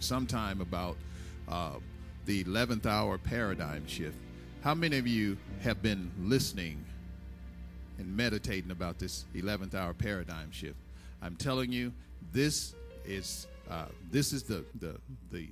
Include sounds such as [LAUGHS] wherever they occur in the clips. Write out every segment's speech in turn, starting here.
For some time about uh, the 11th hour paradigm shift. How many of you have been listening and meditating about this 11th hour paradigm shift? I'm telling you, this is uh, this is the, the the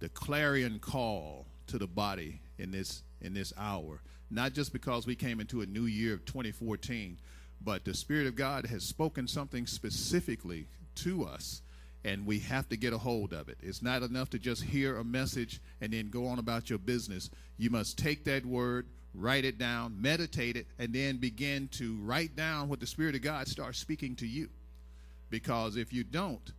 the clarion call to the body in this in this hour. Not just because we came into a new year of 2014, but the Spirit of God has spoken something specifically to us and we have to get a hold of it. It's not enough to just hear a message and then go on about your business. You must take that word, write it down, meditate it, and then begin to write down what the Spirit of God starts speaking to you. Because if you don't,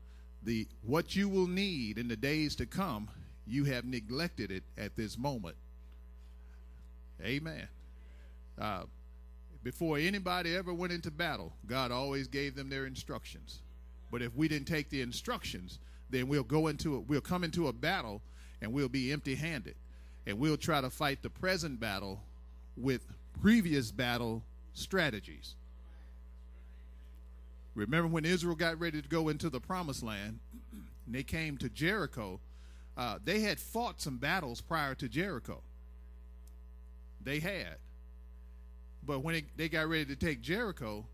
the what you will need in the days to come, you have neglected it at this moment. Amen. Uh, before anybody ever went into battle, God always gave them their instructions. But if we didn't take the instructions, then we'll go into it, we'll come into a battle and we'll be empty handed. And we'll try to fight the present battle with previous battle strategies. Remember when Israel got ready to go into the promised land and they came to Jericho, uh, they had fought some battles prior to Jericho. They had. But when it, they got ready to take Jericho,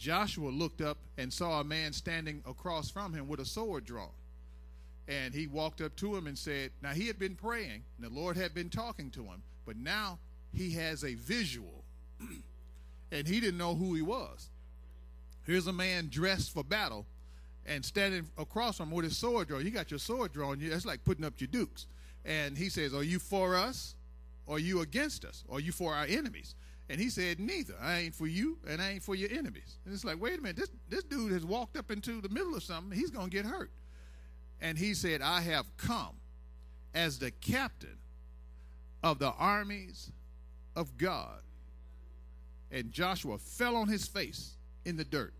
Joshua looked up and saw a man standing across from him with a sword drawn. And he walked up to him and said, Now he had been praying, and the Lord had been talking to him, but now he has a visual. [CLEARS THROAT] and he didn't know who he was. Here's a man dressed for battle and standing across from him with his sword drawn. You got your sword drawn, that's like putting up your dukes. And he says, Are you for us? Or are you against us? Or are you for our enemies? And he said, Neither. I ain't for you and I ain't for your enemies. And it's like, wait a minute, this, this dude has walked up into the middle of something. He's going to get hurt. And he said, I have come as the captain of the armies of God. And Joshua fell on his face in the dirt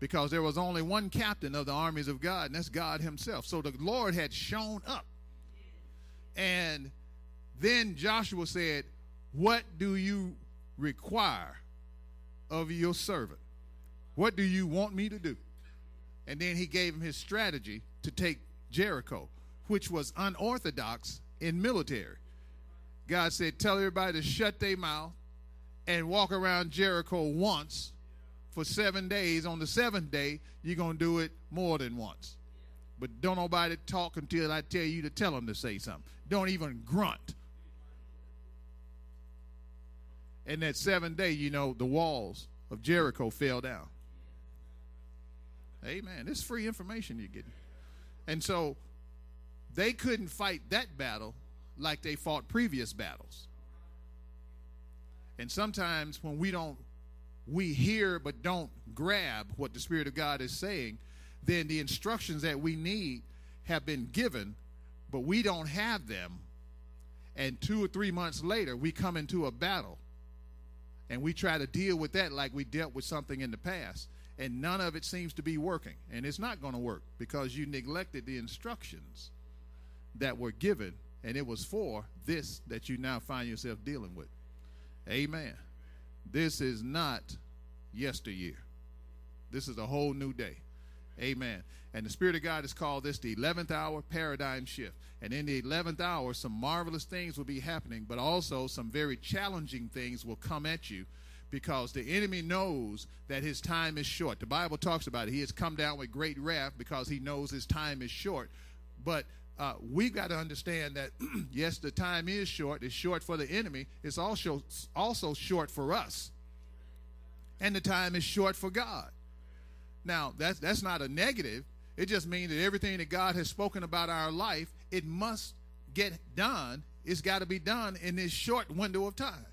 because there was only one captain of the armies of God, and that's God Himself. So the Lord had shown up. And then Joshua said, What do you require of your servant? What do you want me to do? And then he gave him his strategy to take Jericho, which was unorthodox in military. God said, Tell everybody to shut their mouth and walk around Jericho once for seven days. On the seventh day, you're going to do it more than once. But don't nobody talk until I tell you to tell them to say something. Don't even grunt. And that seventh day, you know, the walls of Jericho fell down. Amen. This is free information you're getting. And so they couldn't fight that battle like they fought previous battles. And sometimes when we don't, we hear but don't grab what the Spirit of God is saying, then the instructions that we need have been given, but we don't have them. And two or three months later, we come into a battle and we try to deal with that like we dealt with something in the past. And none of it seems to be working. And it's not going to work because you neglected the instructions that were given. And it was for this that you now find yourself dealing with. Amen. This is not yesteryear. This is a whole new day. Amen. And the Spirit of God has called this the 11th hour paradigm shift. And in the 11th hour, some marvelous things will be happening, but also some very challenging things will come at you because the enemy knows that his time is short. The Bible talks about it. He has come down with great wrath because he knows his time is short. But uh, we've got to understand that, [CLEARS THROAT] yes, the time is short. It's short for the enemy. It's also, also short for us. And the time is short for God. Now, that's that's not a negative. It just means that everything that God has spoken about our life, it must get done. It's got to be done in this short window of time.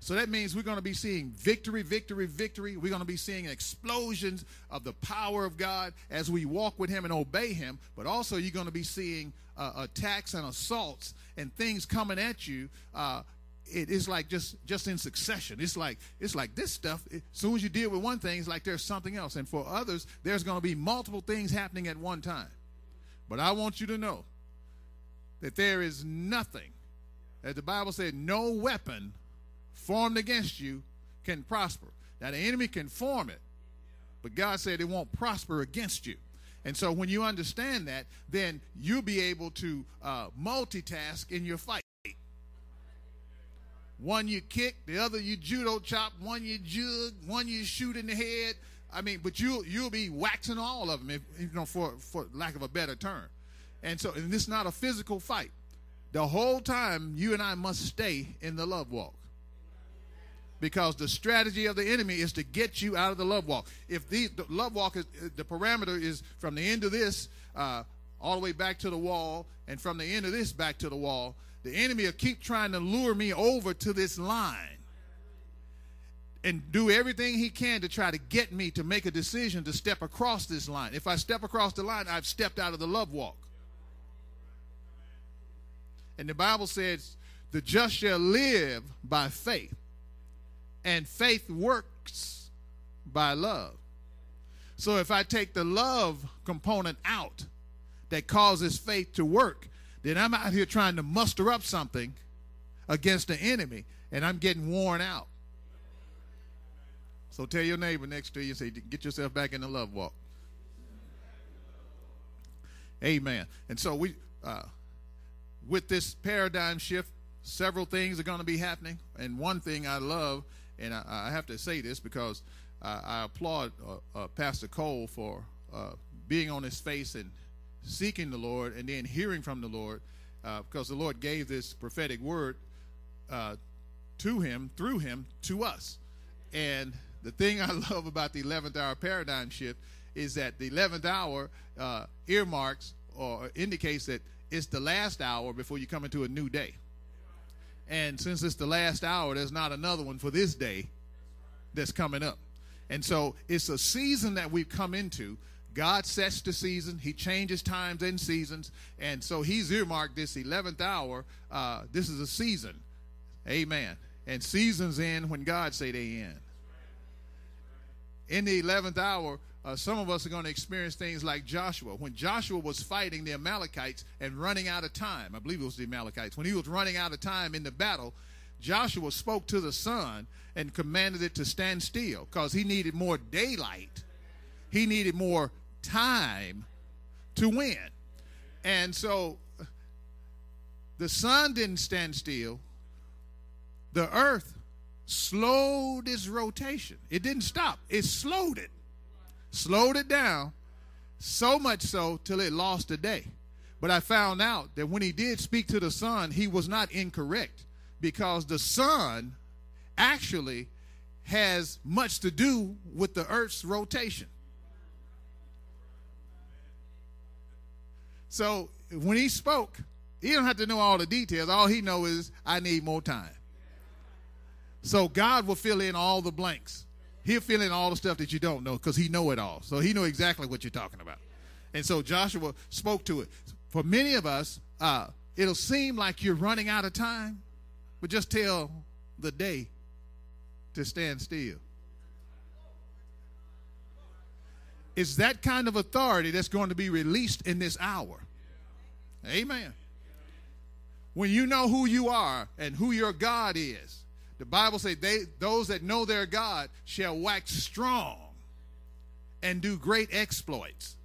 So that means we're going to be seeing victory, victory, victory. We're going to be seeing explosions of the power of God as we walk with Him and obey Him. But also, you're going to be seeing uh, attacks and assaults and things coming at you. Uh, it is like just just in succession. It's like it's like this stuff. As soon as you deal with one thing, it's like there's something else. And for others, there's going to be multiple things happening at one time. But I want you to know that there is nothing, as the Bible said, no weapon formed against you can prosper. Now, the enemy can form it, but God said it won't prosper against you. And so, when you understand that, then you'll be able to uh, multitask in your fight. One you kick, the other you judo chop, one you jug, one you shoot in the head. I mean, but you'll you'll be waxing all of them, if, you know, for for lack of a better term. And so, and this is not a physical fight. The whole time, you and I must stay in the love walk because the strategy of the enemy is to get you out of the love walk. If the, the love walk is the parameter is from the end of this uh, all the way back to the wall, and from the end of this back to the wall, the enemy will keep trying to lure me over to this line and do everything he can to try to get me to make a decision to step across this line. If I step across the line, I've stepped out of the love walk. And the Bible says, the just shall live by faith and faith works by love. So if I take the love component out that causes faith to work, then I'm out here trying to muster up something against the enemy and I'm getting worn out. So tell your neighbor next to you, say, get yourself back in the love walk. Amen. And so we, uh, with this paradigm shift, several things are going to be happening. And one thing I love and I, I have to say this because I, I applaud uh, uh, Pastor Cole for uh, being on his face and seeking the Lord and then hearing from the Lord uh, because the Lord gave this prophetic word uh, to him, through him, to us. And the thing I [LAUGHS] love about the 11th hour paradigm shift is that the 11th hour uh, earmarks or indicates that it's the last hour before you come into a new day. And since it's the last hour, there's not another one for this day that's coming up. And so it's a season that we've come into. God sets the season, He changes times and seasons. And so He's earmarked this 11th hour. Uh, this is a season. Amen. And seasons end when God say they end. In the 11th hour, uh, some of us are going to experience things like Joshua. When Joshua was fighting the Amalekites and running out of time, I believe it was the Amalekites, when he was running out of time in the battle, Joshua spoke to the sun and commanded it to stand still because he needed more daylight. He needed more time to win. And so the sun didn't stand still. The earth slowed its rotation. It didn't stop, it slowed it slowed it down, so much so till it lost a day. But I found out that when he did speak to the sun, he was not incorrect because the sun actually has much to do with the earth's rotation. So when he spoke, he don't have to know all the details. All he know is I need more time. So God will fill in all the blanks he'll fill in all the stuff that you don't know because he know it all. So he know exactly what you're talking about. And so Joshua spoke to it. For many of us, uh, it'll seem like you're running out of time, but just tell the day to stand still. It's that kind of authority that's going to be released in this hour. Amen. When you know who you are and who your God is, the Bible says they those that know their God shall wax strong and do great exploits.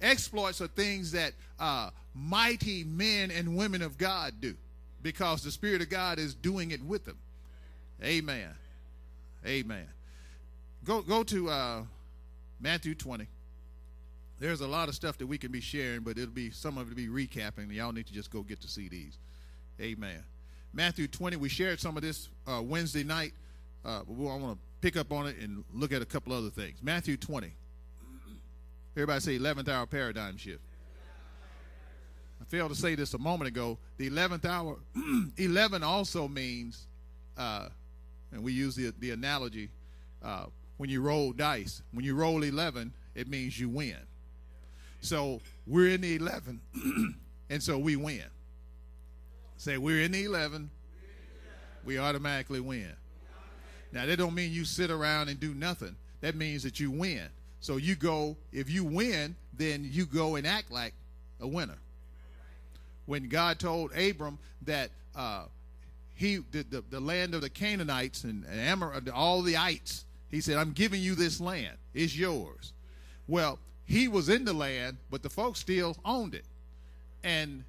Exploits are things that uh, mighty men and women of God do because the Spirit of God is doing it with them. Amen. Amen. Go go to uh, Matthew 20. There's a lot of stuff that we can be sharing, but it'll be some of it be recapping. Y'all need to just go get the CDs. Amen. Matthew 20. We shared some of this uh, Wednesday night. Uh, but I want to pick up on it and look at a couple other things. Matthew 20. Everybody say 11th hour paradigm shift. I failed to say this a moment ago. The 11th hour, [CLEARS THROAT] 11 also means uh, and we use the, the analogy uh, when you roll dice. When you roll 11, it means you win. So we're in the 11, [CLEARS THROAT] and so we win. Say, we're in the 11, we automatically win. Now, that don't mean you sit around and do nothing. That means that you win. So you go, if you win, then you go and act like a winner. When God told Abram that uh, he the, the, the, land of the Canaanites and, and Amor, all the ites, he said, I'm giving you this land. It's yours. Well, he was in the land, but the folks still owned it. And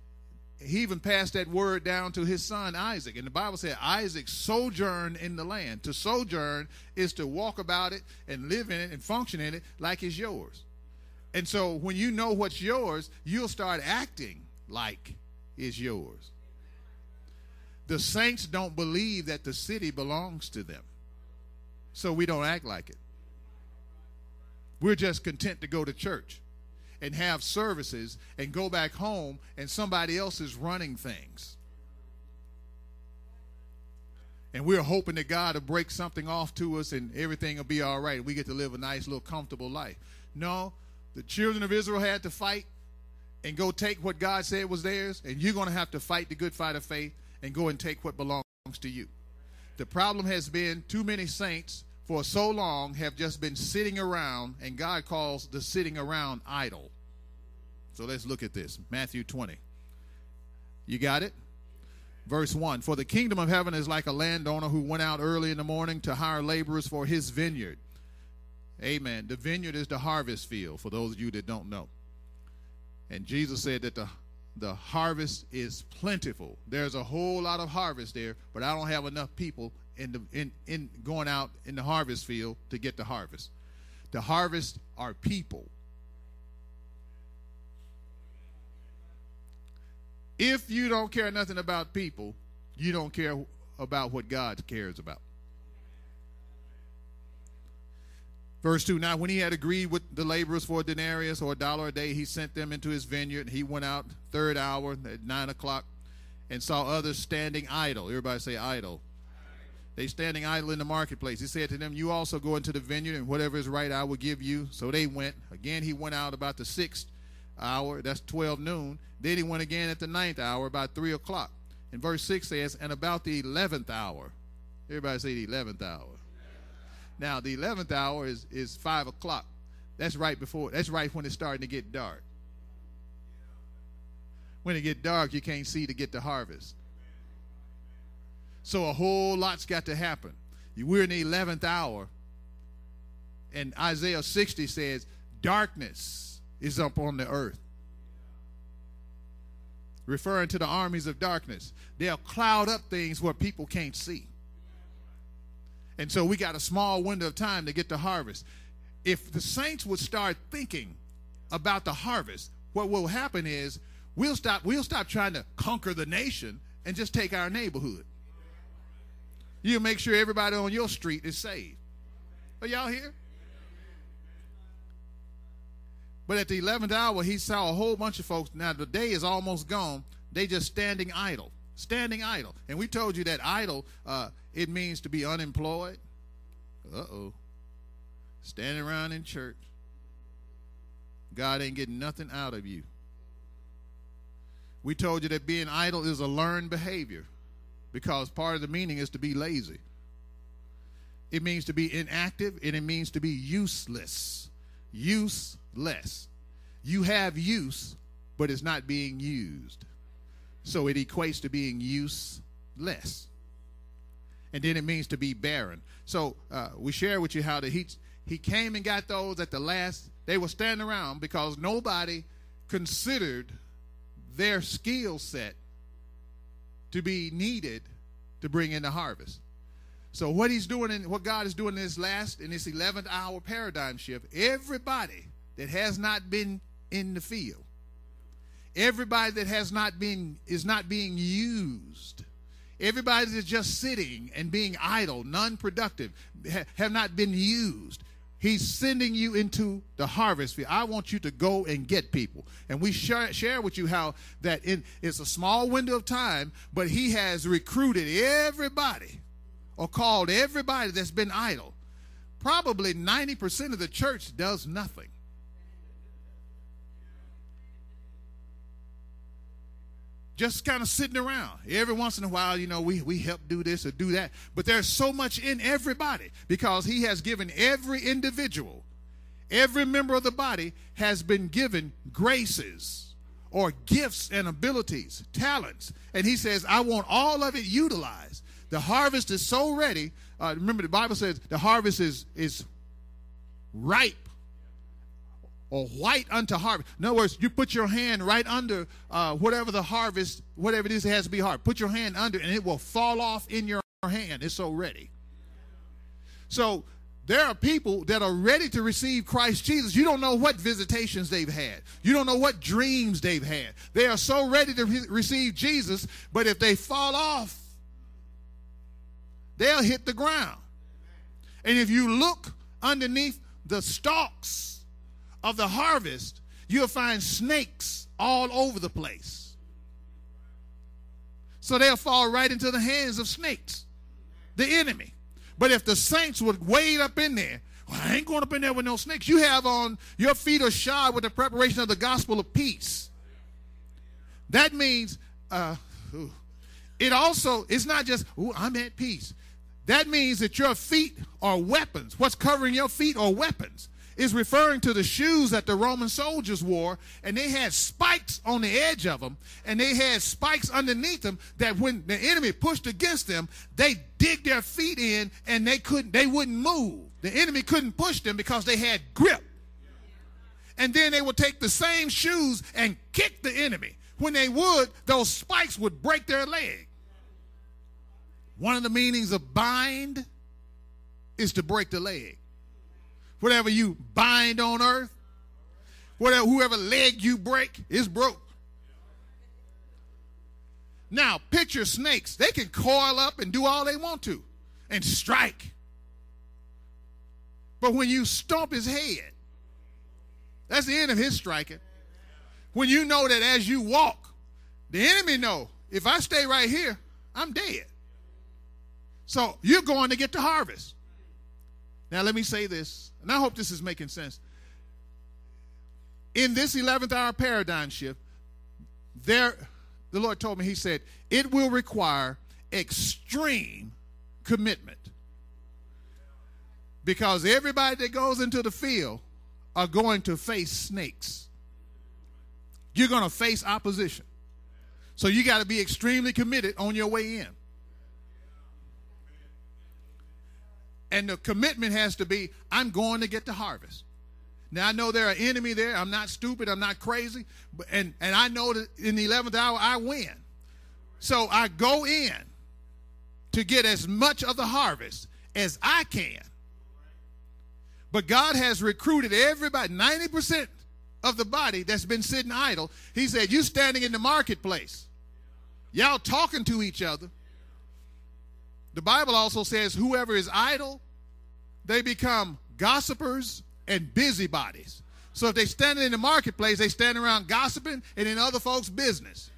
he even passed that word down to his son Isaac. And the Bible said Isaac sojourned in the land. To sojourn is to walk about it and live in it and function in it like it's yours. And so when you know what's yours, you'll start acting like it's yours. The saints don't believe that the city belongs to them. So we don't act like it. We're just content to go to church and have services and go back home and somebody else is running things. And we're hoping that God will break something off to us and everything will be all right. We get to live a nice little comfortable life. No, the children of Israel had to fight and go take what God said was theirs, and you're going to have to fight the good fight of faith and go and take what belongs to you. The problem has been too many saints for so long have just been sitting around, and God calls the sitting around idle. So let's look at this Matthew 20. You got it? Verse 1 For the kingdom of heaven is like a landowner who went out early in the morning to hire laborers for his vineyard. Amen. The vineyard is the harvest field, for those of you that don't know. And Jesus said that the, the harvest is plentiful. There's a whole lot of harvest there, but I don't have enough people in the in, in going out in the harvest field to get the harvest. The harvest are people. If you don't care nothing about people, you don't care about what God cares about. Verse 2 Now, when he had agreed with the laborers for a denarius or a dollar a day, he sent them into his vineyard. He went out third hour at 9 o'clock and saw others standing idle. Everybody say idle. They standing idle in the marketplace. He said to them, You also go into the vineyard, and whatever is right I will give you. So they went. Again, he went out about the sixth hour, that's 12 noon. Then he went again at the ninth hour, about 3 o'clock. And verse 6 says, And about the 11th hour. Everybody say the 11th hour. Now, the 11th hour is, is 5 o'clock. That's right before, that's right when it's starting to get dark. When it get dark, you can't see to get the harvest. So a whole lot's got to happen. We're in the 11th hour. And Isaiah 60 says, Darkness is up on the earth. Referring to the armies of darkness. They'll cloud up things where people can't see. And so we got a small window of time to get the harvest. If the saints would start thinking about the harvest, what will happen is we'll stop we'll stop trying to conquer the nation and just take our neighborhood. You make sure everybody on your street is saved. Are y'all here? But at the 11th hour, he saw a whole bunch of folks. Now, the day is almost gone. They just standing idle. Standing idle. And we told you that idle, uh, it means to be unemployed. Uh-oh. Standing around in church. God ain't getting nothing out of you. We told you that being idle is a learned behavior because part of the meaning is to be lazy. It means to be inactive and it means to be useless. Useless. You have use, but it's not being used. So it equates to being useless. And then it means to be barren. So uh, we share with you how the, he, he came and got those at the last. They were standing around because nobody considered their skill set to be needed to bring in the harvest. So what he's doing and what God is doing in this last in this 11th hour paradigm shift, everybody that has not been in the field, everybody that has not been is not being used, everybody that's just sitting and being idle, non-productive, have not been used. He's sending you into the harvest field. I want you to go and get people. And we share, share with you how that in, it's a small window of time, but he has recruited everybody or called everybody that's been idle, probably 90% of the church does nothing. Just kind of sitting around. Every once in a while, you know, we, we help do this or do that. But there's so much in everybody because he has given every individual, every member of the body has been given graces or gifts and abilities, talents. And he says, I want all of it utilized. The harvest is so ready. Uh, remember, the Bible says the harvest is, is ripe or white unto harvest. In other words, you put your hand right under uh, whatever the harvest, whatever it is, it has to be hard. Put your hand under, and it will fall off in your hand. It's so ready. So there are people that are ready to receive Christ Jesus. You don't know what visitations they've had. You don't know what dreams they've had. They are so ready to re- receive Jesus, but if they fall off, they'll hit the ground. And if you look underneath the stalks of the harvest, you'll find snakes all over the place. So they'll fall right into the hands of snakes, the enemy. But if the saints would wade up in there, well, I ain't going up in there with no snakes. You have on your feet are shod with the preparation of the gospel of peace. That means uh, it also, it's not just, oh, I'm at peace. That means that your feet are weapons. What's covering your feet are weapons is referring to the shoes that the Roman soldiers wore, and they had spikes on the edge of them, and they had spikes underneath them that when the enemy pushed against them, they dig their feet in and they couldn't, they wouldn't move. The enemy couldn't push them because they had grip. And then they would take the same shoes and kick the enemy. When they would, those spikes would break their leg. One of the meanings of bind is to break the leg. Whatever you bind on earth, whatever whoever leg you break is broke. Now, picture snakes. They can coil up and do all they want to and strike. But when you stomp his head, that's the end of his striking. When you know that as you walk, the enemy know if I stay right here, I'm dead. So you're going to get the harvest. Now let me say this and I hope this is making sense. In this 11th hour paradigm shift, there, the Lord told me, He said, it will require extreme commitment. Because everybody that goes into the field are going to face snakes. You're going to face opposition. So you got to be extremely committed on your way in. And the commitment has to be I'm going to get the harvest. Now I know there are enemy there. I'm not stupid. I'm not crazy. But, and, and I know that in the 11th hour I win. So I go in to get as much of the harvest as I can. But God has recruited everybody, 90% of the body that's been sitting idle. He said, You standing in the marketplace, y'all talking to each other, the Bible also says, whoever is idle, they become gossipers and busybodies. So if they stand in the marketplace, they stand around gossiping and in other folks' business.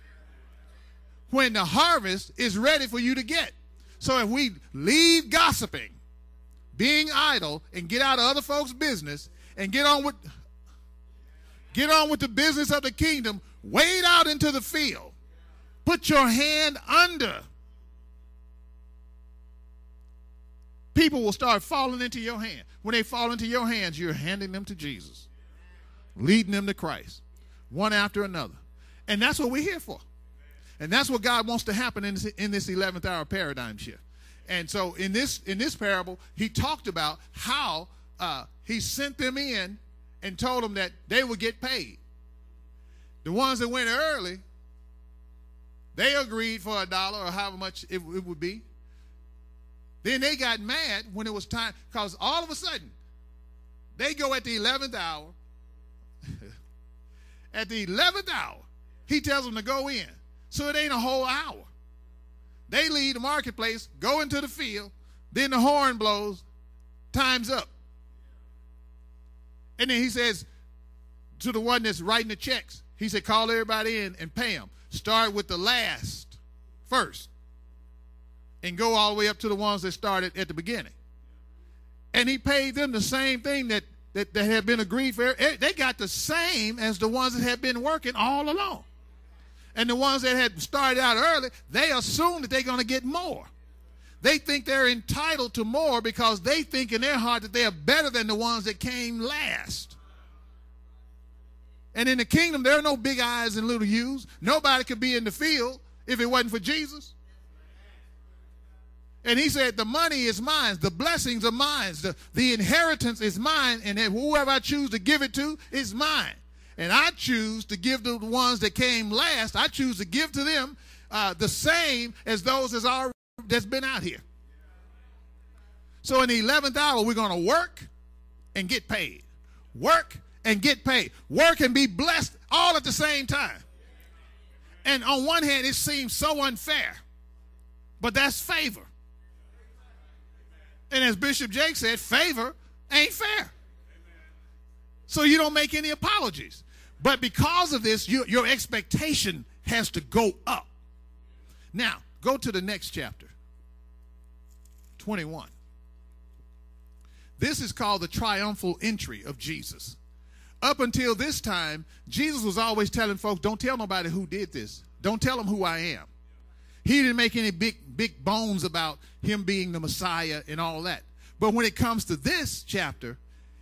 When the harvest is ready for you to get. So if we leave gossiping, being idle, and get out of other folks' business and get on with get on with the business of the kingdom, wade out into the field. Put your hand under people will start falling into your hand. When they fall into your hands, you're handing them to Jesus, leading them to Christ, one after another. And that's what we're here for. And that's what God wants to happen in this, in this 11th hour paradigm shift. And so in this in this parable, he talked about how uh, he sent them in and told them that they would get paid. The ones that went early, they agreed for a dollar or however much it, it would be. Then they got mad when it was time, because all of a sudden, they go at the 11th hour. [LAUGHS] at the 11th hour, he tells them to go in. So it ain't a whole hour. They leave the marketplace, go into the field, then the horn blows, time's up. And then he says to the one that's writing the checks, he said, call everybody in and pay them. Start with the last first. And go all the way up to the ones that started at the beginning. And he paid them the same thing that, that, that had been agreed for. Eh, they got the same as the ones that had been working all along. And the ones that had started out early, they assume that they're going to get more. They think they're entitled to more because they think in their heart that they are better than the ones that came last. And in the kingdom, there are no big eyes and little U's. Nobody could be in the field if it wasn't for Jesus. And he said, The money is mine, the blessings are mine, the, the inheritance is mine, and whoever I choose to give it to is mine. And I choose to give to the ones that came last, I choose to give to them uh, the same as those that's, already, that's been out here. So in the 11th hour, we're going to work and get paid. Work and get paid. Work and be blessed all at the same time. And on one hand, it seems so unfair, but that's favor. And as Bishop Jakes said, favor ain't fair. So you don't make any apologies. But because of this, you, your expectation has to go up. Now, go to the next chapter 21. This is called the triumphal entry of Jesus. Up until this time, Jesus was always telling folks, don't tell nobody who did this. Don't tell them who I am. He didn't make any big, big bones about him being the Messiah and all that. But when it comes to this chapter,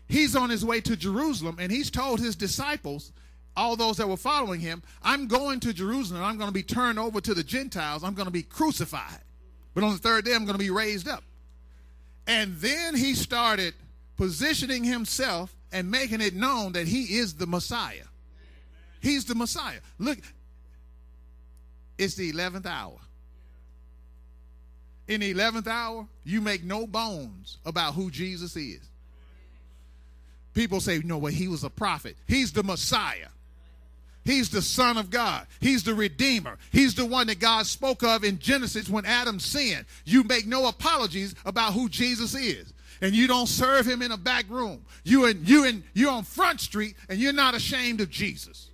he's on his way to Jerusalem and he's told his disciples, all those that were following him, I'm going to Jerusalem. I'm going to be turned over to the Gentiles. I'm going to be crucified. But on the third day, I'm going to be raised up. And then he started positioning himself and making it known that he is the Messiah. He's the Messiah. Look, it's the 11th hour. In the 11th hour, you make no bones about who Jesus is. People say, no, well, he was a prophet. He's the Messiah. He's the Son of God. He's the Redeemer. He's the one that God spoke of in Genesis when Adam sinned. You make no apologies about who Jesus is and you don't serve him in a back room. You and you and you're on Front Street and you're not ashamed of Jesus.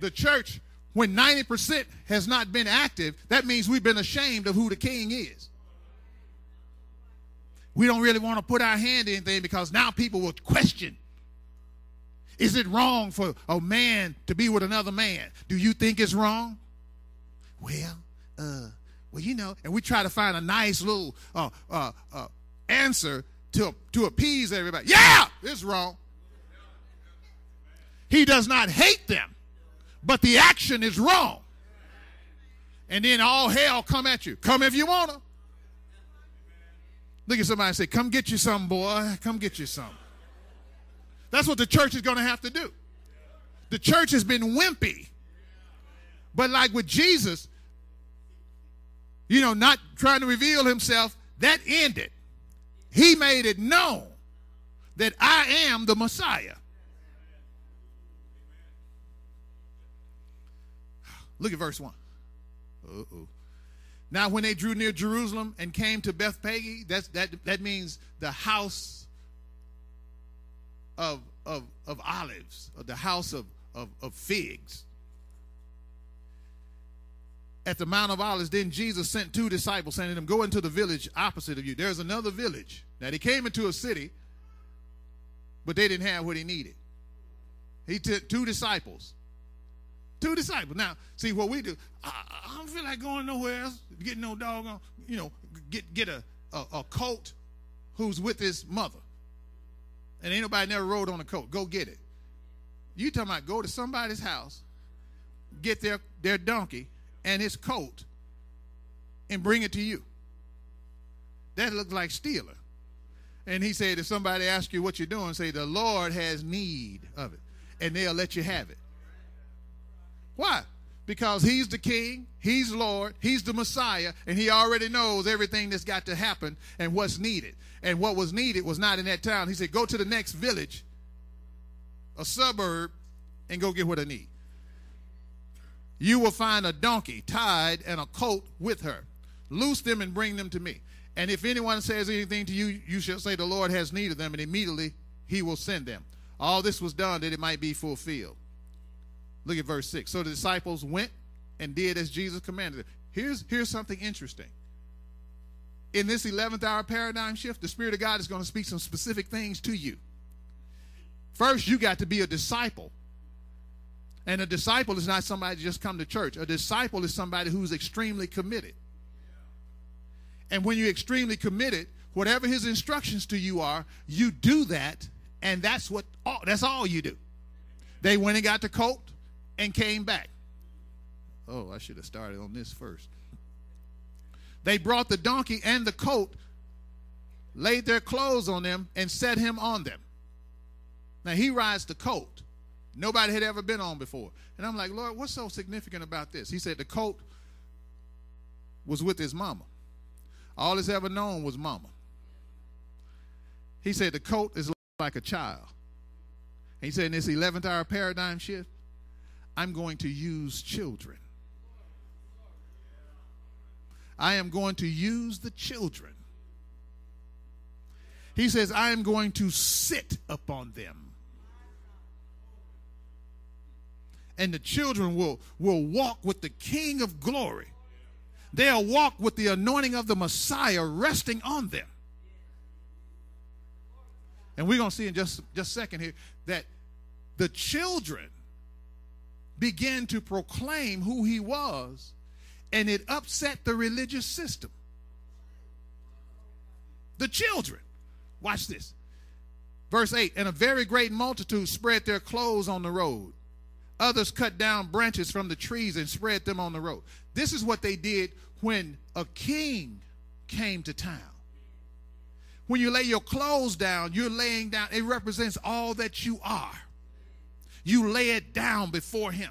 The church, when 90% has not been active, that means we've been ashamed of who the king is. We don't really want to put our hand in anything because now people will question. Is it wrong for a man to be with another man? Do you think it's wrong? Well, uh, well, you know, and we try to find a nice little uh, uh, uh, answer to, to appease everybody. Yeah, it's wrong. He does not hate them, but the action is wrong. And then all hell come at you. Come if you want to. Look at somebody say, Come get you some, boy. Come get you some. That's what the church is going to have to do. The church has been wimpy. But like with Jesus, you know, not trying to reveal himself, that ended. He made it known that I am the Messiah. Look at verse 1. Uh-oh. Now, when they drew near Jerusalem and came to Bethphage, that's, that, that means the house of, of, of olives, or the house of, of, of figs at the Mount of Olives, then Jesus sent two disciples, saying to them, Go into the village opposite of you. There's another village. Now, they came into a city, but they didn't have what he needed. He took two disciples. Two disciples. Now, see what we do. I, I don't feel like going nowhere else, getting no doggone, you know, get get a, a, a colt who's with his mother. And ain't nobody never rode on a colt. Go get it. You talking about go to somebody's house, get their, their donkey, and his coat and bring it to you. That looks like stealing. And he said, if somebody asks you what you're doing, say, the Lord has need of it. And they'll let you have it. Why? Because he's the king, he's Lord, he's the Messiah, and he already knows everything that's got to happen and what's needed. And what was needed was not in that town. He said, go to the next village, a suburb, and go get what I need you will find a donkey tied and a colt with her. Loose them and bring them to me. And if anyone says anything to you, you shall say, The Lord has need of them, and immediately he will send them. All this was done that it might be fulfilled. Look at verse 6. So the disciples went and did as Jesus commanded them. here's here's something interesting. In this 11th hour paradigm shift, the Spirit of God is going to speak some specific things to you. First, you got to be a disciple. And a disciple is not somebody just come to church. A disciple is somebody who's extremely committed. And when you're extremely committed, whatever his instructions to you are, you do that, and that's what all, that's all you do. They went and got the coat and came back. Oh, I should have started on this first. They brought the donkey and the coat, laid their clothes on them, and set him on them. Now he rides the coat. Nobody had ever been on before. And I'm like, Lord, what's so significant about this? He said the coat was with his mama. All he's ever known was mama. He said the coat is like a child. he said in this 11th hour paradigm shift, I'm going to use children. I am going to use the children. He says, I am going to sit upon them. And the children will, will walk with the King of glory. They'll walk with the anointing of the Messiah resting on them. And we're going to see in just, just a second here that the children began to proclaim who he was, and it upset the religious system. The children. Watch this. Verse 8 And a very great multitude spread their clothes on the road. Others cut down branches from the trees and spread them on the road. This is what they did when a king came to town. When you lay your clothes down, you're laying down, it represents all that you are. You lay it down before him.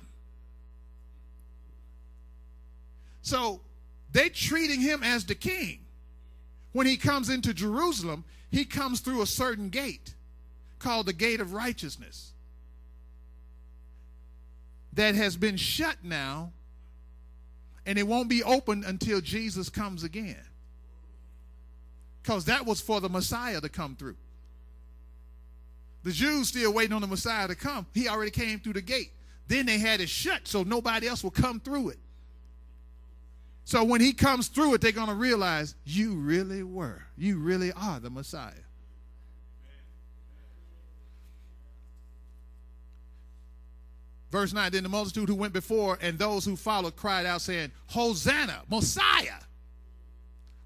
So they treating him as the king. When he comes into Jerusalem, he comes through a certain gate called the gate of righteousness that has been shut now and it won't be open until Jesus comes again because that was for the Messiah to come through. The Jews still waiting on the Messiah to come. He already came through the gate. Then they had it shut so nobody else will come through it. So when he comes through it, they're going to realize you really were. You really are the Messiah. Verse 9 Then the multitude who went before and those who followed cried out, saying, Hosanna, Messiah.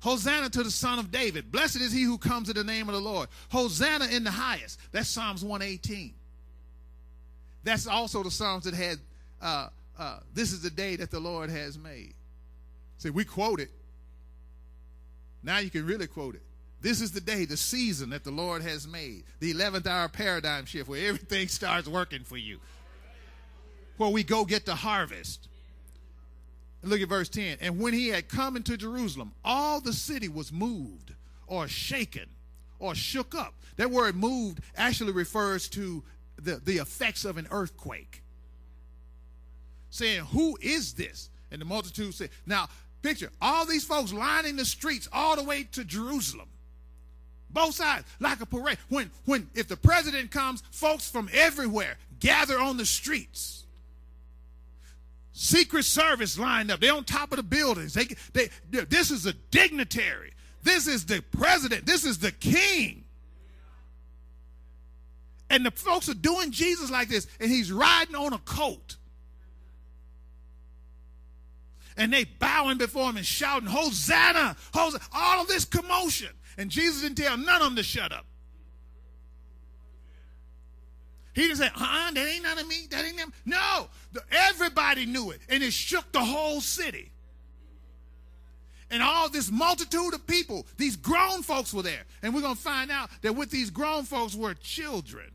Hosanna to the Son of David. Blessed is he who comes in the name of the Lord. Hosanna in the highest. That's Psalms 118. That's also the Psalms that had, uh, uh, This is the day that the Lord has made. See, we quote it. Now you can really quote it. This is the day, the season that the Lord has made. The 11th hour paradigm shift where everything [LAUGHS] starts working for you. Where we go get the harvest. Look at verse 10. And when he had come into Jerusalem, all the city was moved or shaken or shook up. That word moved actually refers to the, the effects of an earthquake. Saying, Who is this? And the multitude said, Now, picture all these folks lining the streets all the way to Jerusalem. Both sides, like a parade. When, when, if the president comes, folks from everywhere gather on the streets Secret Service lined up. They're on top of the buildings. They, they, this is a dignitary. This is the president. This is the king. And the folks are doing Jesus like this, and he's riding on a coat. And they bowing before him and shouting, Hosanna! Hosanna! All of this commotion. And Jesus didn't tell none of them to shut up. He didn't say, huh, that ain't none of me, that ain't them. No, the, everybody knew it, and it shook the whole city. And all this multitude of people, these grown folks were there. And we're going to find out that with these grown folks were children.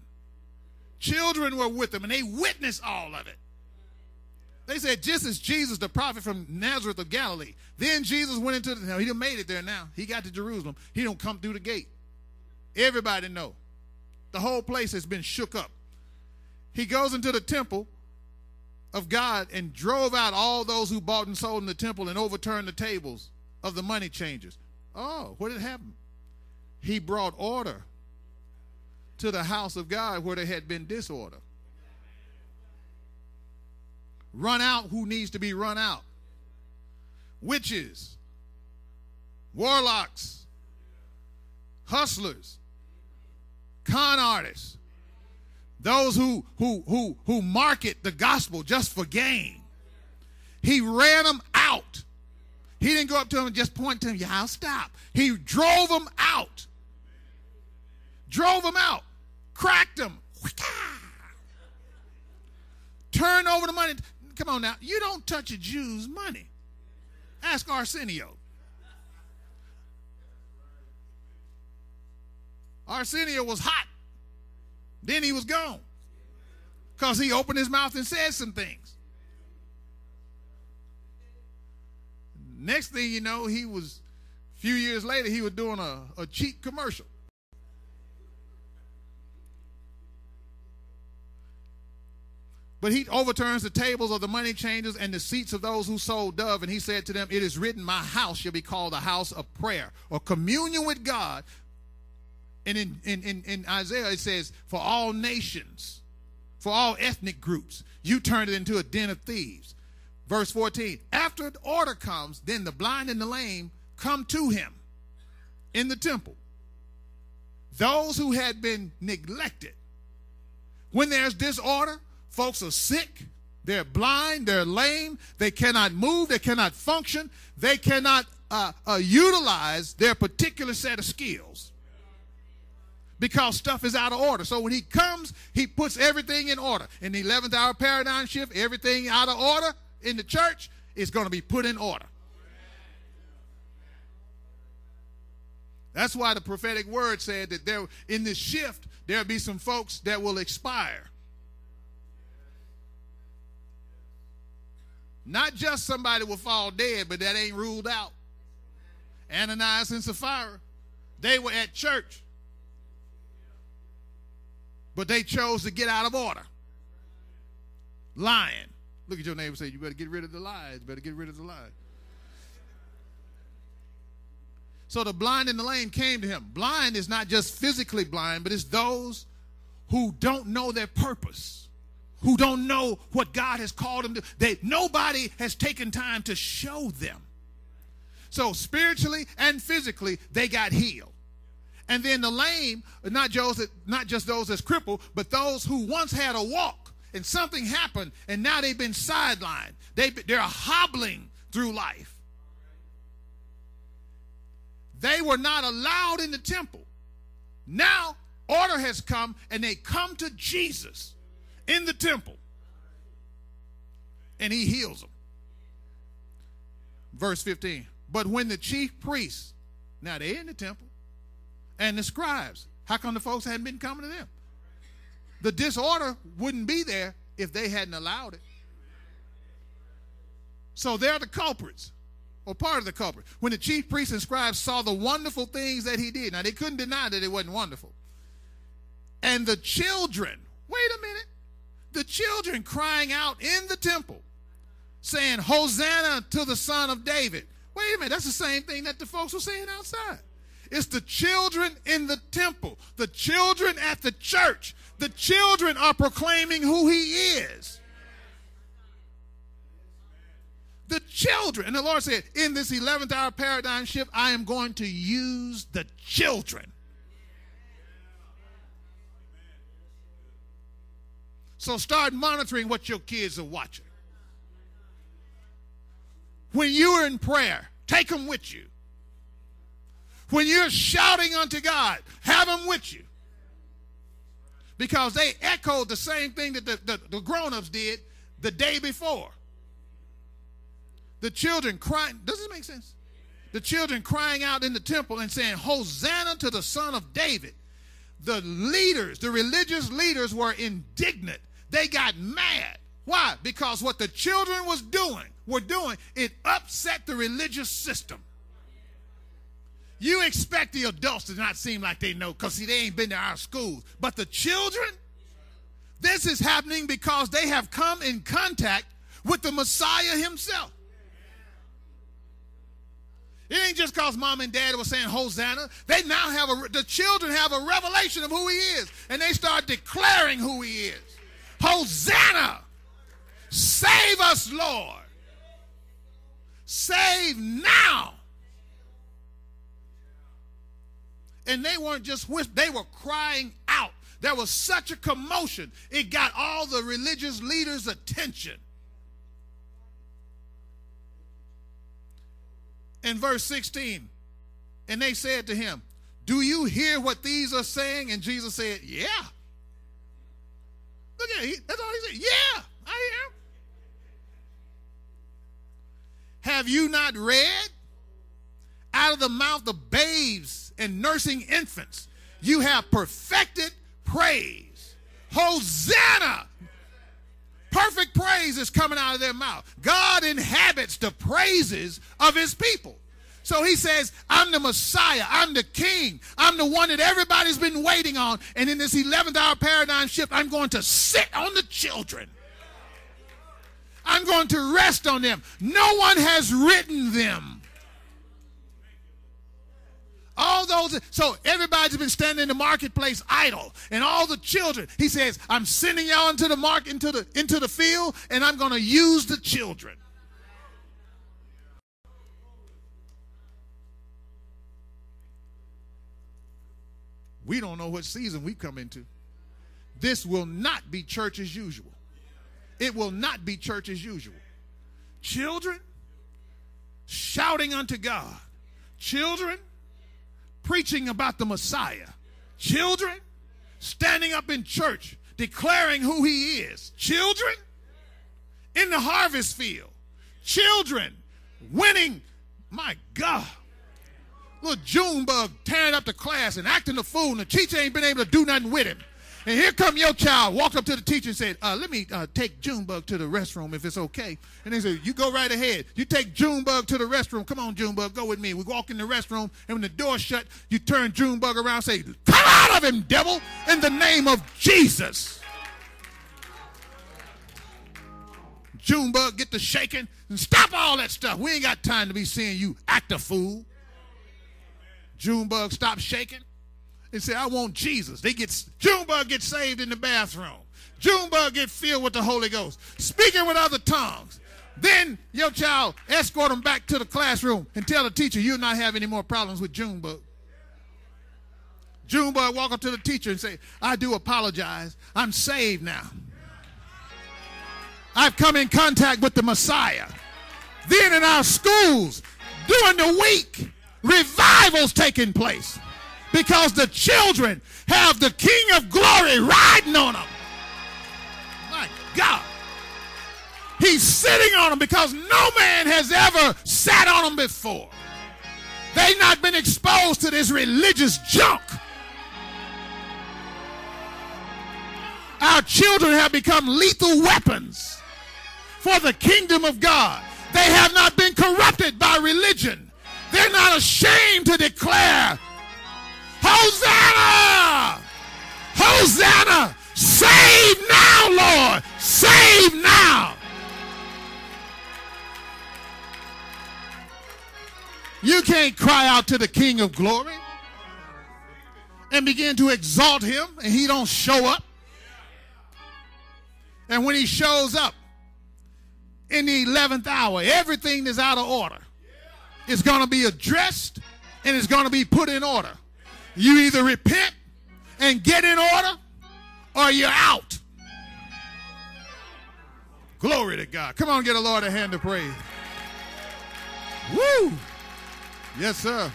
Children were with them, and they witnessed all of it. They said, just as Jesus, the prophet from Nazareth of Galilee. Then Jesus went into the, no, he done made it there now. He got to Jerusalem. He don't come through the gate. Everybody know. The whole place has been shook up he goes into the temple of God and drove out all those who bought and sold in the temple and overturned the tables of the money changers. Oh, what did happen? He brought order to the house of God where there had been disorder. Run out who needs to be run out. witches, warlocks, hustlers, con artists, those who who who who market the gospel just for gain. He ran them out. He didn't go up to them and just point to them, yeah, I'll stop. He drove them out. Drove them out. Cracked them. Turn over the money. Come on now. You don't touch a Jew's money. Ask Arsenio. Arsenio was hot. Then he was gone. Because he opened his mouth and said some things. Next thing you know, he was, a few years later, he was doing a, a cheap commercial. But he overturns the tables of the money changers and the seats of those who sold dove. And he said to them, It is written, My house shall be called a house of prayer or communion with God. And in, in, in, in Isaiah, it says, For all nations, for all ethnic groups, you turned it into a den of thieves. Verse 14 After the order comes, then the blind and the lame come to him in the temple. Those who had been neglected. When there's disorder, folks are sick, they're blind, they're lame, they cannot move, they cannot function, they cannot uh, uh, utilize their particular set of skills because stuff is out of order. So when he comes, he puts everything in order. In the 11th hour paradigm shift, everything out of order, in the church is going to be put in order. That's why the prophetic word said that there in this shift there'll be some folks that will expire. Not just somebody will fall dead, but that ain't ruled out. Ananias and Sapphira, they were at church. But they chose to get out of order. Lying. Look at your neighbor say, You better get rid of the lies. Better get rid of the lies. So the blind and the lame came to him. Blind is not just physically blind, but it's those who don't know their purpose, who don't know what God has called them to. They, nobody has taken time to show them. So spiritually and physically, they got healed. And then the lame, not, not just those that's crippled, but those who once had a walk and something happened and now they've been sidelined. They, they're hobbling through life. They were not allowed in the temple. Now, order has come and they come to Jesus in the temple and he heals them. Verse 15. But when the chief priests, now they're in the temple, and the scribes, how come the folks hadn't been coming to them? The disorder wouldn't be there if they hadn't allowed it. So they're the culprits, or part of the culprit. When the chief priests and scribes saw the wonderful things that he did, now they couldn't deny that it wasn't wonderful. And the children, wait a minute, the children crying out in the temple, saying, Hosanna to the Son of David. Wait a minute, that's the same thing that the folks were saying outside. It's the children in the temple, the children at the church the children are proclaiming who he is. The children. And the Lord said, in this 11th hour paradigm shift, I am going to use the children. So start monitoring what your kids are watching. When you are in prayer, take them with you. When you're shouting unto God, have them with you because they echoed the same thing that the, the, the grown ups did the day before. The children crying, does this make sense? The children crying out in the temple and saying, Hosanna to the Son of David. The leaders, the religious leaders were indignant. They got mad. Why? Because what the children was doing, were doing, it upset the religious system. You expect the adults to not seem like they know because, see, they ain't been to our schools. But the children, this is happening because they have come in contact with the Messiah himself. It ain't just because mom and dad were saying Hosanna. They now have a, the children have a revelation of who he is, and they start declaring who he is. Hosanna! Save us, Lord. Save now. And they weren't just whispering, they were crying out. There was such a commotion, it got all the religious leaders' attention. In verse 16, and they said to him, Do you hear what these are saying? And Jesus said, Yeah. Look at it. That's all he said. Yeah, I am. Have you not read? Out of the mouth of babes and nursing infants, you have perfected praise. Hosanna! Perfect praise is coming out of their mouth. God inhabits the praises of his people. So he says, I'm the Messiah. I'm the King. I'm the one that everybody's been waiting on. And in this 11th hour paradigm shift, I'm going to sit on the children. I'm going to rest on them. No one has written them. All those, so everybody's been standing in the marketplace idle, and all the children. He says, "I'm sending y'all into the market, into the into the field, and I'm going to use the children." We don't know what season we come into. This will not be church as usual. It will not be church as usual. Children shouting unto God. Children preaching about the Messiah. Children standing up in church declaring who he is. Children in the harvest field. Children winning. My God. Little Junebug tearing up the class and acting a fool, and the teacher ain't been able to do nothing with him. And here come your child, walked up to the teacher and said, uh, let me uh, take Junebug to the restroom if it's okay. And they said, you go right ahead. You take Junebug to the restroom. Come on, Junebug, go with me. We walk in the restroom, and when the door shut, you turn Junebug around say, come out of him, devil, in the name of Jesus. Junebug get the shaking and stop all that stuff. We ain't got time to be seeing you act a fool. Junebug stop shaking and say, I want Jesus. They get Junebug get saved in the bathroom. Junebug get filled with the Holy Ghost, speaking with other tongues. Then your child escort them back to the classroom and tell the teacher you'll not have any more problems with Junebug. Junebug walk up to the teacher and say, I do apologize. I'm saved now. I've come in contact with the Messiah. Then in our schools, during the week, revivals taking place because the children have the King of Glory riding on them. My God. He's sitting on them because no man has ever sat on them before. They've not been exposed to this religious junk. Our children have become lethal weapons for the kingdom of God. They have not been corrupted by religion. They're not ashamed to declare, Hosanna! Hosanna! Save now, Lord! Save now! You can't cry out to the King of glory and begin to exalt him and he don't show up. And when he shows up in the 11th hour, everything is out of order. It's going to be addressed and it's going to be put in order. You either repent and get in order or you're out. Glory to God. Come on, get a Lord a hand of praise. Woo! Yes, sir.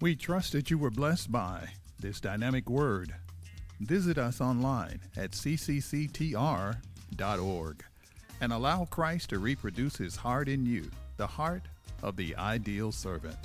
We trust that you were blessed by this dynamic word. Visit us online at and allow Christ to reproduce his heart in you, the heart of the ideal servant.